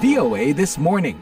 VOA This Morning.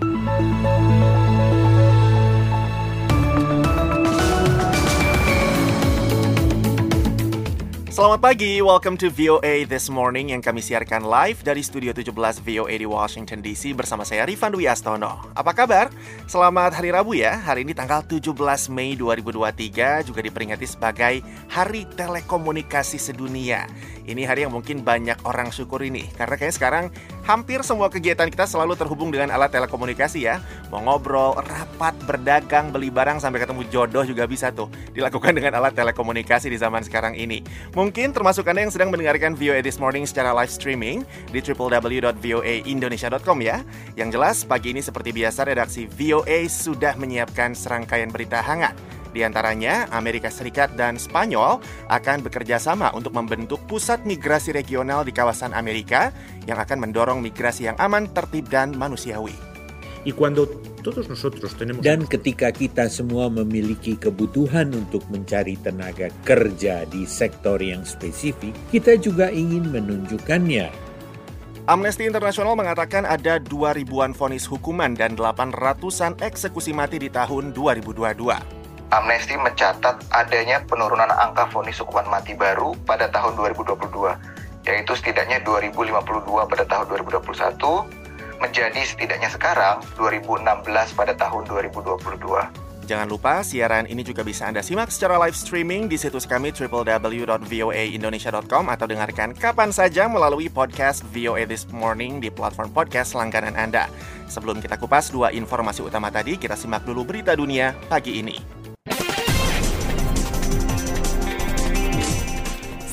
Selamat pagi, welcome to VOA This Morning yang kami siarkan live dari Studio 17 VOA di Washington DC bersama saya Rifan Dwi Astono. Apa kabar? Selamat Hari Rabu ya, hari ini tanggal 17 Mei 2023 juga diperingati sebagai Hari Telekomunikasi Sedunia. Ini hari yang mungkin banyak orang syukuri nih, karena kayak sekarang hampir semua kegiatan kita selalu terhubung dengan alat telekomunikasi ya. Mau ngobrol, rapat, berdagang, beli barang, sampai ketemu jodoh juga bisa tuh dilakukan dengan alat telekomunikasi di zaman sekarang ini. Mungkin termasuk Anda yang sedang mendengarkan VOA This Morning secara live streaming di www.voaindonesia.com ya. Yang jelas, pagi ini seperti biasa redaksi VOA sudah menyiapkan serangkaian berita hangat di antaranya, Amerika Serikat dan Spanyol akan bekerja sama untuk membentuk pusat migrasi regional di kawasan Amerika yang akan mendorong migrasi yang aman, tertib, dan manusiawi. Dan ketika kita semua memiliki kebutuhan untuk mencari tenaga kerja di sektor yang spesifik, kita juga ingin menunjukkannya. Amnesty International mengatakan ada 2 ribuan vonis hukuman dan 800-an eksekusi mati di tahun 2022. Amnesty mencatat adanya penurunan angka vonis hukuman mati baru pada tahun 2022, yaitu setidaknya 2052 pada tahun 2021, menjadi setidaknya sekarang 2016 pada tahun 2022. Jangan lupa siaran ini juga bisa Anda simak secara live streaming di situs kami www.voaindonesia.com atau dengarkan kapan saja melalui podcast VOA This Morning di platform podcast langganan Anda. Sebelum kita kupas dua informasi utama tadi, kita simak dulu berita dunia pagi ini.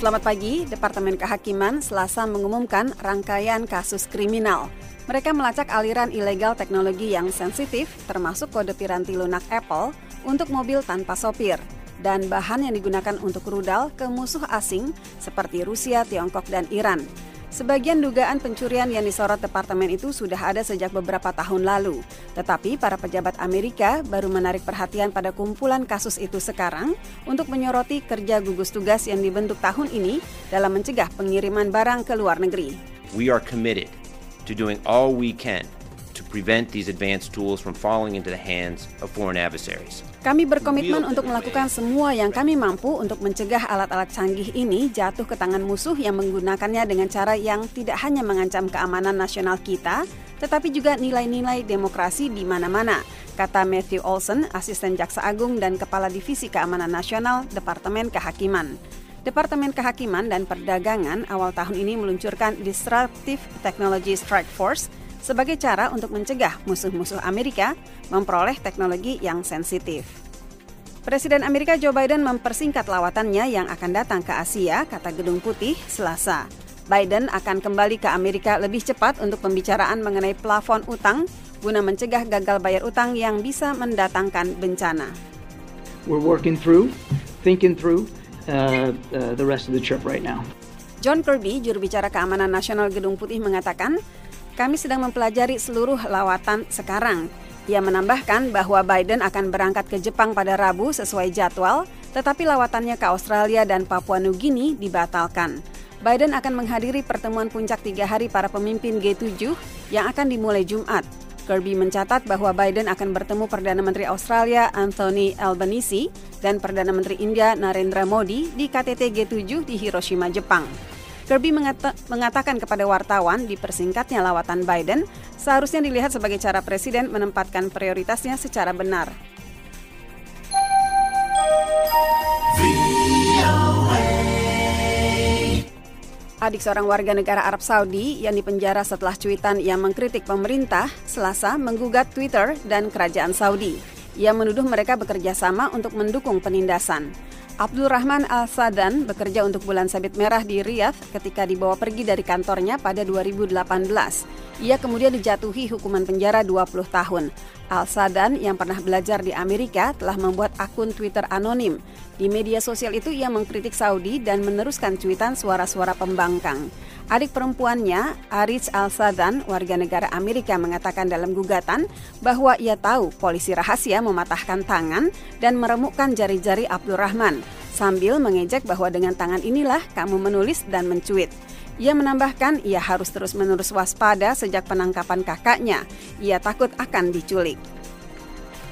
Selamat pagi, Departemen Kehakiman selasa mengumumkan rangkaian kasus kriminal. Mereka melacak aliran ilegal teknologi yang sensitif, termasuk kode piranti lunak Apple untuk mobil tanpa sopir, dan bahan yang digunakan untuk rudal ke musuh asing seperti Rusia, Tiongkok, dan Iran. Sebagian dugaan pencurian yang disorot departemen itu sudah ada sejak beberapa tahun lalu. Tetapi para pejabat Amerika baru menarik perhatian pada kumpulan kasus itu sekarang untuk menyoroti kerja gugus tugas yang dibentuk tahun ini dalam mencegah pengiriman barang ke luar negeri. We are committed to doing all we can prevent these advanced tools from falling into the hands of foreign adversaries. Kami berkomitmen untuk melakukan semua yang kami mampu untuk mencegah alat-alat canggih ini jatuh ke tangan musuh yang menggunakannya dengan cara yang tidak hanya mengancam keamanan nasional kita, tetapi juga nilai-nilai demokrasi di mana-mana, kata Matthew Olson, asisten jaksa agung dan kepala divisi keamanan nasional Departemen Kehakiman. Departemen Kehakiman dan Perdagangan awal tahun ini meluncurkan Disruptive Technology Strike Force sebagai cara untuk mencegah musuh-musuh Amerika memperoleh teknologi yang sensitif. Presiden Amerika Joe Biden mempersingkat lawatannya yang akan datang ke Asia, kata Gedung Putih, Selasa. Biden akan kembali ke Amerika lebih cepat untuk pembicaraan mengenai plafon utang guna mencegah gagal bayar utang yang bisa mendatangkan bencana. We're working through, thinking through uh, uh, the rest of the trip right now. John Kirby, juru bicara keamanan nasional Gedung Putih mengatakan, kami sedang mempelajari seluruh lawatan sekarang. Ia menambahkan bahwa Biden akan berangkat ke Jepang pada Rabu sesuai jadwal, tetapi lawatannya ke Australia dan Papua Nugini dibatalkan. Biden akan menghadiri pertemuan puncak tiga hari para pemimpin G7 yang akan dimulai Jumat. Kirby mencatat bahwa Biden akan bertemu Perdana Menteri Australia Anthony Albanese dan Perdana Menteri India Narendra Modi di KTT G7 di Hiroshima, Jepang. Kirby mengata mengatakan kepada wartawan di persingkatnya lawatan Biden seharusnya dilihat sebagai cara presiden menempatkan prioritasnya secara benar. Adik seorang warga negara Arab Saudi yang dipenjara setelah cuitan yang mengkritik pemerintah, Selasa menggugat Twitter dan kerajaan Saudi. Ia menuduh mereka bekerja sama untuk mendukung penindasan. Abdul Rahman Al-Sadan bekerja untuk Bulan Sabit Merah di Riyadh ketika dibawa pergi dari kantornya pada 2018. Ia kemudian dijatuhi hukuman penjara 20 tahun. Al-Sadan yang pernah belajar di Amerika telah membuat akun Twitter anonim. Di media sosial itu ia mengkritik Saudi dan meneruskan cuitan suara-suara pembangkang. Adik perempuannya, Arich Al-Sadan, warga negara Amerika mengatakan dalam gugatan bahwa ia tahu polisi rahasia mematahkan tangan dan meremukkan jari-jari Abdul Rahman, sambil mengejek bahwa dengan tangan inilah kamu menulis dan mencuit. Ia menambahkan ia harus terus-menerus waspada sejak penangkapan kakaknya. Ia takut akan diculik.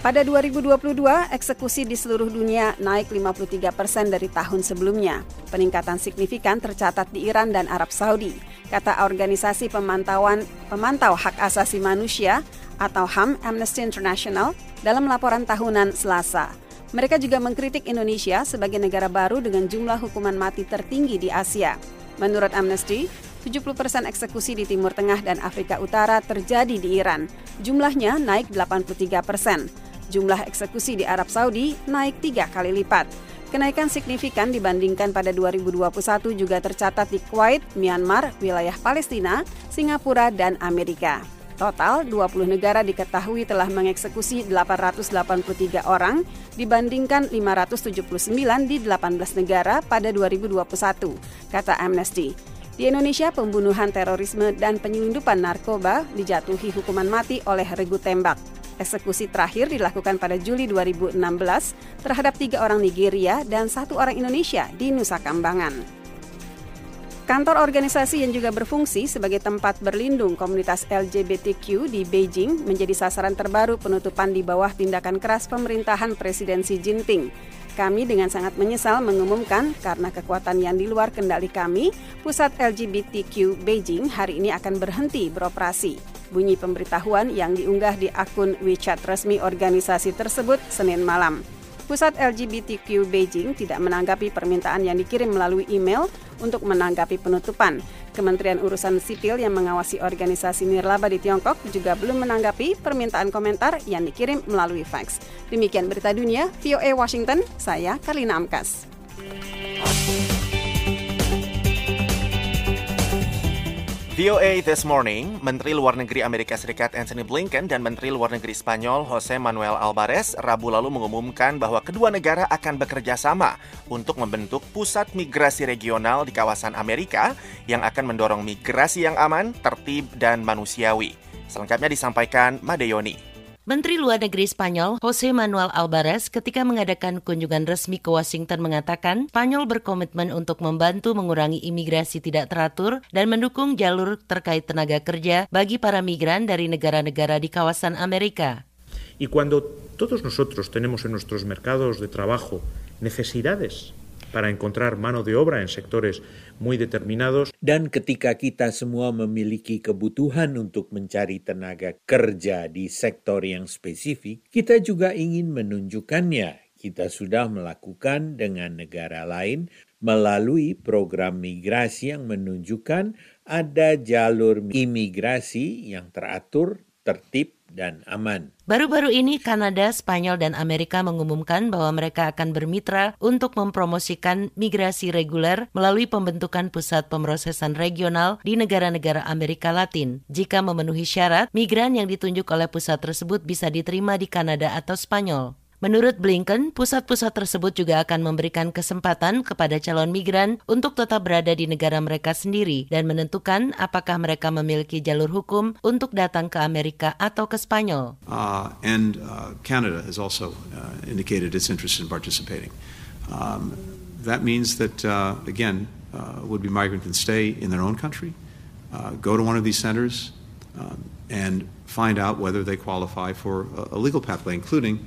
Pada 2022, eksekusi di seluruh dunia naik 53 persen dari tahun sebelumnya. Peningkatan signifikan tercatat di Iran dan Arab Saudi, kata organisasi pemantauan pemantau hak asasi manusia atau HAM Amnesty International dalam laporan tahunan Selasa. Mereka juga mengkritik Indonesia sebagai negara baru dengan jumlah hukuman mati tertinggi di Asia. Menurut Amnesty, 70% eksekusi di Timur Tengah dan Afrika Utara terjadi di Iran. Jumlahnya naik 83 persen. Jumlah eksekusi di Arab Saudi naik tiga kali lipat. Kenaikan signifikan dibandingkan pada 2021 juga tercatat di Kuwait, Myanmar, wilayah Palestina, Singapura, dan Amerika. Total, 20 negara diketahui telah mengeksekusi 883 orang dibandingkan 579 di 18 negara pada 2021, kata Amnesty. Di Indonesia, pembunuhan terorisme dan penyelundupan narkoba dijatuhi hukuman mati oleh regu tembak. Eksekusi terakhir dilakukan pada Juli 2016 terhadap tiga orang Nigeria dan satu orang Indonesia di Nusa Kambangan. Kantor organisasi yang juga berfungsi sebagai tempat berlindung komunitas LGBTQ di Beijing menjadi sasaran terbaru penutupan di bawah tindakan keras pemerintahan Presiden Xi Jinping. Kami dengan sangat menyesal mengumumkan karena kekuatan yang di luar kendali kami, pusat LGBTQ Beijing hari ini akan berhenti beroperasi. Bunyi pemberitahuan yang diunggah di akun WeChat resmi organisasi tersebut Senin malam. Pusat LGBTQ Beijing tidak menanggapi permintaan yang dikirim melalui email untuk menanggapi penutupan. Kementerian Urusan Sipil yang mengawasi organisasi nirlaba di Tiongkok juga belum menanggapi permintaan komentar yang dikirim melalui fax. Demikian berita dunia, VOA Washington, saya Karlina Amkas. VOA This Morning, Menteri Luar Negeri Amerika Serikat Anthony Blinken dan Menteri Luar Negeri Spanyol Jose Manuel Alvarez Rabu lalu mengumumkan bahwa kedua negara akan bekerja sama untuk membentuk pusat migrasi regional di kawasan Amerika yang akan mendorong migrasi yang aman, tertib, dan manusiawi. Selengkapnya disampaikan Madeyoni. Menteri Luar Negeri Spanyol Jose Manuel Alvarez ketika mengadakan kunjungan resmi ke Washington mengatakan Spanyol berkomitmen untuk membantu mengurangi imigrasi tidak teratur dan mendukung jalur terkait tenaga kerja bagi para migran dari negara-negara di kawasan Amerika. Y cuando todos nosotros tenemos en nuestros mercados de trabajo necesidades para encontrar mano de obra en sectores muy determinados. Dan ketika kita semua memiliki kebutuhan untuk mencari tenaga kerja di sektor yang spesifik, kita juga ingin menunjukkannya. Kita sudah melakukan dengan negara lain melalui program migrasi yang menunjukkan ada jalur imigrasi yang teratur, tertib, dan aman. Baru-baru ini Kanada, Spanyol, dan Amerika mengumumkan bahwa mereka akan bermitra untuk mempromosikan migrasi reguler melalui pembentukan pusat pemrosesan regional di negara-negara Amerika Latin. Jika memenuhi syarat, migran yang ditunjuk oleh pusat tersebut bisa diterima di Kanada atau Spanyol. Menurut Blinken, pusat-pusat tersebut juga akan memberikan kesempatan kepada calon migran untuk tetap berada di negara mereka sendiri dan menentukan apakah mereka memiliki jalur hukum untuk datang ke Amerika atau ke Spanyol. Uh, and uh, Canada has also uh, indicated its interest in participating. Um, that means that, uh, again, uh, would-be migrants can stay in their own country, uh, go to one of these centers, um, and find out whether they qualify for a legal pathway, including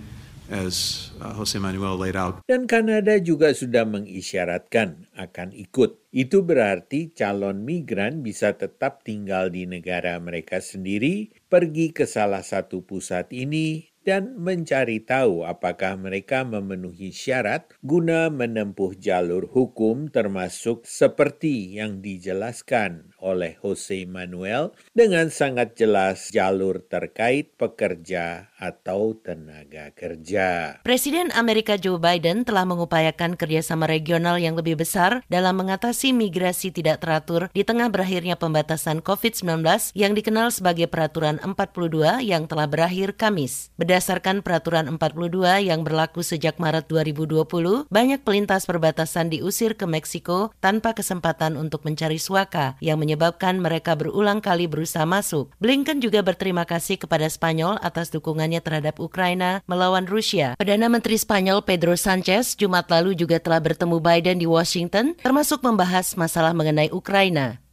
as uh, Jose Manuel laid out. Dan Kanada juga sudah mengisyaratkan akan ikut. Itu berarti calon migran bisa tetap tinggal di negara mereka sendiri, pergi ke salah satu pusat ini, dan mencari tahu apakah mereka memenuhi syarat guna menempuh jalur hukum termasuk seperti yang dijelaskan oleh Jose Manuel dengan sangat jelas jalur terkait pekerja atau tenaga kerja. Presiden Amerika Joe Biden telah mengupayakan kerjasama regional yang lebih besar dalam mengatasi migrasi tidak teratur di tengah berakhirnya pembatasan COVID-19 yang dikenal sebagai Peraturan 42 yang telah berakhir Kamis. Berdasarkan Peraturan 42 yang berlaku sejak Maret 2020, banyak pelintas perbatasan diusir ke Meksiko tanpa kesempatan untuk mencari suaka yang menyebabkan mereka berulang kali berusaha masuk. Blinken juga berterima kasih kepada Spanyol atas dukungannya terhadap Ukraina melawan Rusia. Perdana Menteri Spanyol Pedro Sanchez Jumat lalu juga telah bertemu Biden di Washington, termasuk membahas masalah mengenai Ukraina.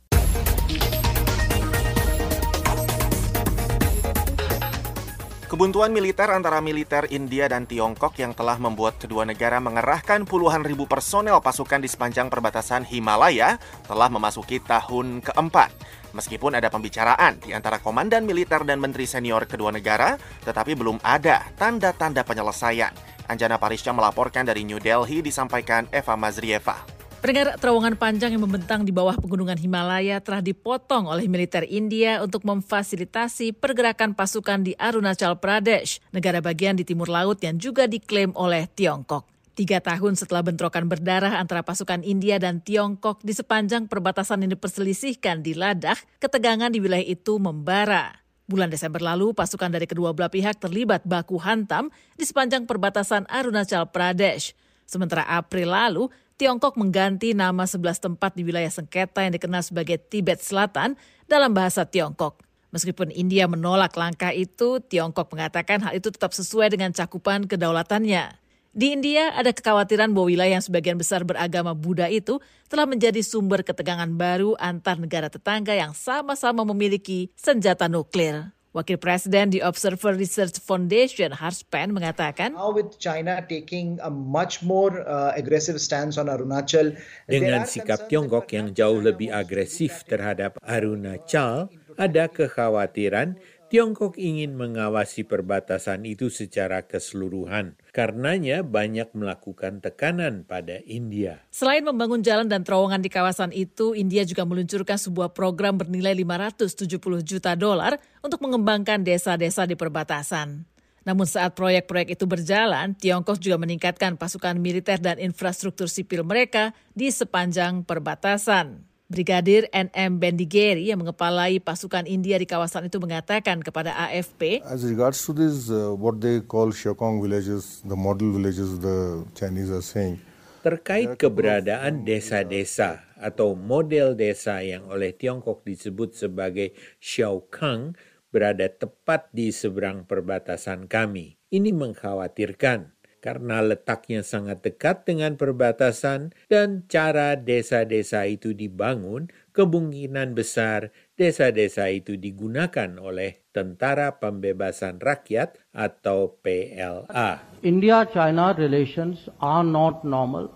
Kebuntuan militer antara militer India dan Tiongkok yang telah membuat kedua negara mengerahkan puluhan ribu personel pasukan di sepanjang perbatasan Himalaya telah memasuki tahun keempat. Meskipun ada pembicaraan di antara komandan militer dan menteri senior kedua negara, tetapi belum ada tanda-tanda penyelesaian. Anjana Parisya melaporkan dari New Delhi disampaikan Eva Mazrieva. Pendengar terowongan panjang yang membentang di bawah pegunungan Himalaya telah dipotong oleh militer India untuk memfasilitasi pergerakan pasukan di Arunachal Pradesh, negara bagian di timur laut yang juga diklaim oleh Tiongkok. Tiga tahun setelah bentrokan berdarah antara pasukan India dan Tiongkok di sepanjang perbatasan yang diperselisihkan di Ladakh, ketegangan di wilayah itu membara. Bulan Desember lalu, pasukan dari kedua belah pihak terlibat baku hantam di sepanjang perbatasan Arunachal Pradesh. Sementara April lalu, Tiongkok mengganti nama 11 tempat di wilayah sengketa yang dikenal sebagai Tibet Selatan dalam bahasa Tiongkok. Meskipun India menolak langkah itu, Tiongkok mengatakan hal itu tetap sesuai dengan cakupan kedaulatannya. Di India, ada kekhawatiran bahwa wilayah yang sebagian besar beragama Buddha itu telah menjadi sumber ketegangan baru antar negara tetangga yang sama-sama memiliki senjata nuklir. Wakil Presiden di Observer Research Foundation, Harspen, mengatakan, Now with China taking a much more uh, aggressive stance on Arunachal, dengan sikap Tiongkok yang jauh lebih agresif terhadap Arunachal, ada kekhawatiran Tiongkok ingin mengawasi perbatasan itu secara keseluruhan. Karenanya banyak melakukan tekanan pada India. Selain membangun jalan dan terowongan di kawasan itu, India juga meluncurkan sebuah program bernilai 570 juta dolar untuk mengembangkan desa-desa di perbatasan. Namun saat proyek-proyek itu berjalan, Tiongkok juga meningkatkan pasukan militer dan infrastruktur sipil mereka di sepanjang perbatasan. Brigadir NM Bendigeri yang mengepalai pasukan India di kawasan itu mengatakan kepada AFP, As regards to these uh, what they call Shokong villages, the model villages the Chinese are saying, terkait keberadaan desa-desa atau model desa yang oleh Tiongkok disebut sebagai Xiaokang berada tepat di seberang perbatasan kami. Ini mengkhawatirkan karena letaknya sangat dekat dengan perbatasan dan cara desa-desa itu dibangun, kemungkinan besar desa-desa itu digunakan oleh Tentara Pembebasan Rakyat atau PLA. India-China relations are not normal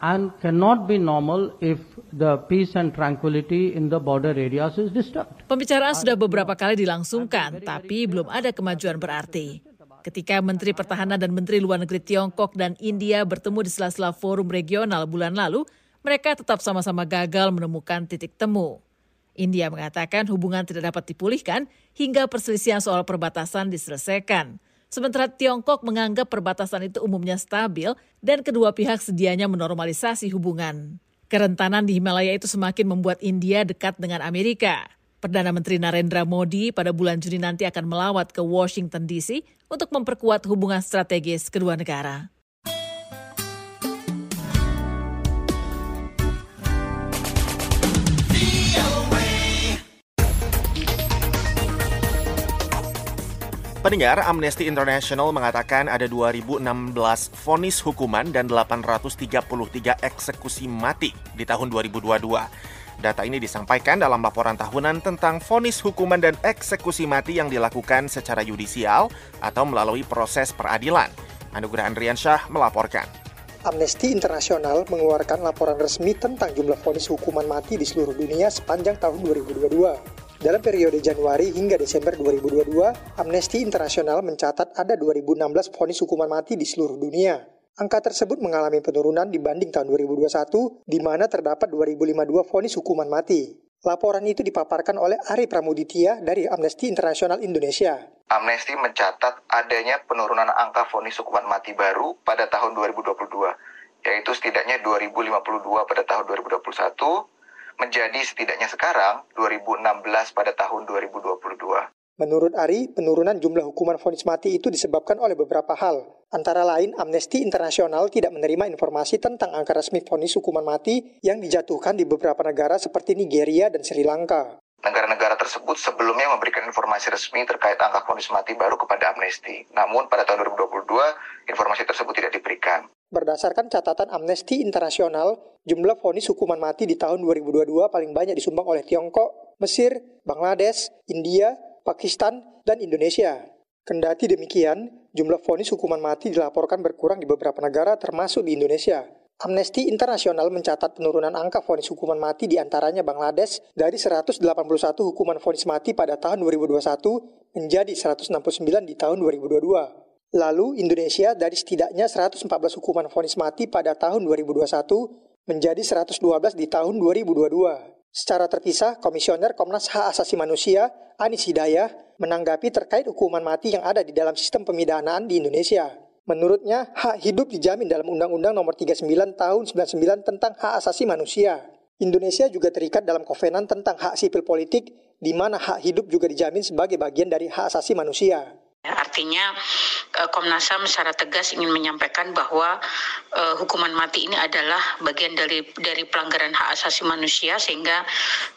and cannot be normal if the peace and tranquility in the border areas is disturbed. Pembicaraan sudah beberapa kali dilangsungkan, tapi belum ada kemajuan berarti. Ketika Menteri Pertahanan dan Menteri Luar Negeri Tiongkok dan India bertemu di sela-sela forum regional bulan lalu, mereka tetap sama-sama gagal menemukan titik temu. India mengatakan hubungan tidak dapat dipulihkan hingga perselisihan soal perbatasan diselesaikan. Sementara Tiongkok menganggap perbatasan itu umumnya stabil dan kedua pihak sedianya menormalisasi hubungan. Kerentanan di Himalaya itu semakin membuat India dekat dengan Amerika. Perdana Menteri Narendra Modi pada bulan Juni nanti akan melawat ke Washington DC untuk memperkuat hubungan strategis kedua negara. Pendengar, Amnesty International mengatakan ada 2016 vonis hukuman dan 833 eksekusi mati di tahun 2022. Data ini disampaikan dalam laporan tahunan tentang vonis hukuman dan eksekusi mati yang dilakukan secara yudisial atau melalui proses peradilan. Anugerah Andriansyah melaporkan. Amnesty International mengeluarkan laporan resmi tentang jumlah vonis hukuman mati di seluruh dunia sepanjang tahun 2022. Dalam periode Januari hingga Desember 2022, Amnesty International mencatat ada 2016 vonis hukuman mati di seluruh dunia. Angka tersebut mengalami penurunan dibanding tahun 2021, di mana terdapat 2052 vonis hukuman mati. Laporan itu dipaparkan oleh Ari Pramuditya dari Amnesty International Indonesia. Amnesty mencatat adanya penurunan angka vonis hukuman mati baru pada tahun 2022, yaitu setidaknya 2052 pada tahun 2021, menjadi setidaknya sekarang 2016 pada tahun 2022. Menurut Ari, penurunan jumlah hukuman vonis mati itu disebabkan oleh beberapa hal. Antara lain, Amnesty International tidak menerima informasi tentang angka resmi vonis hukuman mati yang dijatuhkan di beberapa negara seperti Nigeria dan Sri Lanka. Negara-negara tersebut sebelumnya memberikan informasi resmi terkait angka vonis mati baru kepada Amnesty. Namun pada tahun 2022, informasi tersebut tidak diberikan. Berdasarkan catatan Amnesty International, jumlah vonis hukuman mati di tahun 2022 paling banyak disumbang oleh Tiongkok, Mesir, Bangladesh, India, Pakistan, dan Indonesia. Kendati demikian, jumlah vonis hukuman mati dilaporkan berkurang di beberapa negara termasuk di Indonesia. Amnesty International mencatat penurunan angka vonis hukuman mati di antaranya Bangladesh dari 181 hukuman vonis mati pada tahun 2021 menjadi 169 di tahun 2022. Lalu Indonesia dari setidaknya 114 hukuman vonis mati pada tahun 2021 menjadi 112 di tahun 2022. Secara terpisah, Komisioner Komnas Hak Asasi Manusia, Anis Hidayah, menanggapi terkait hukuman mati yang ada di dalam sistem pemidanaan di Indonesia. Menurutnya, hak hidup dijamin dalam Undang-Undang Nomor 39 Tahun 99 tentang Hak Asasi Manusia. Indonesia juga terikat dalam kovenan tentang hak sipil politik, di mana hak hidup juga dijamin sebagai bagian dari hak asasi manusia. Artinya eh, Komnas HAM secara tegas ingin menyampaikan bahwa uh, hukuman mati ini adalah bagian dari dari pelanggaran hak asasi manusia sehingga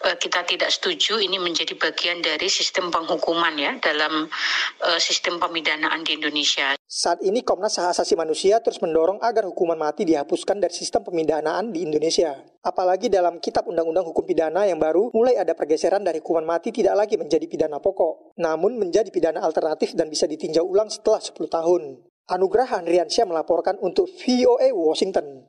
uh, kita tidak setuju ini menjadi bagian dari sistem penghukuman ya dalam uh, sistem pemidanaan di Indonesia. Saat ini Komnas Hak Asasi Manusia terus mendorong agar hukuman mati dihapuskan dari sistem pemidanaan di Indonesia. Apalagi dalam Kitab Undang-Undang Hukum Pidana yang baru mulai ada pergeseran dari hukuman mati tidak lagi menjadi pidana pokok, namun menjadi pidana alternatif dan bisa ditinjau ulang setelah 10 tahun. Anugerah Handriansyah melaporkan untuk VOA Washington.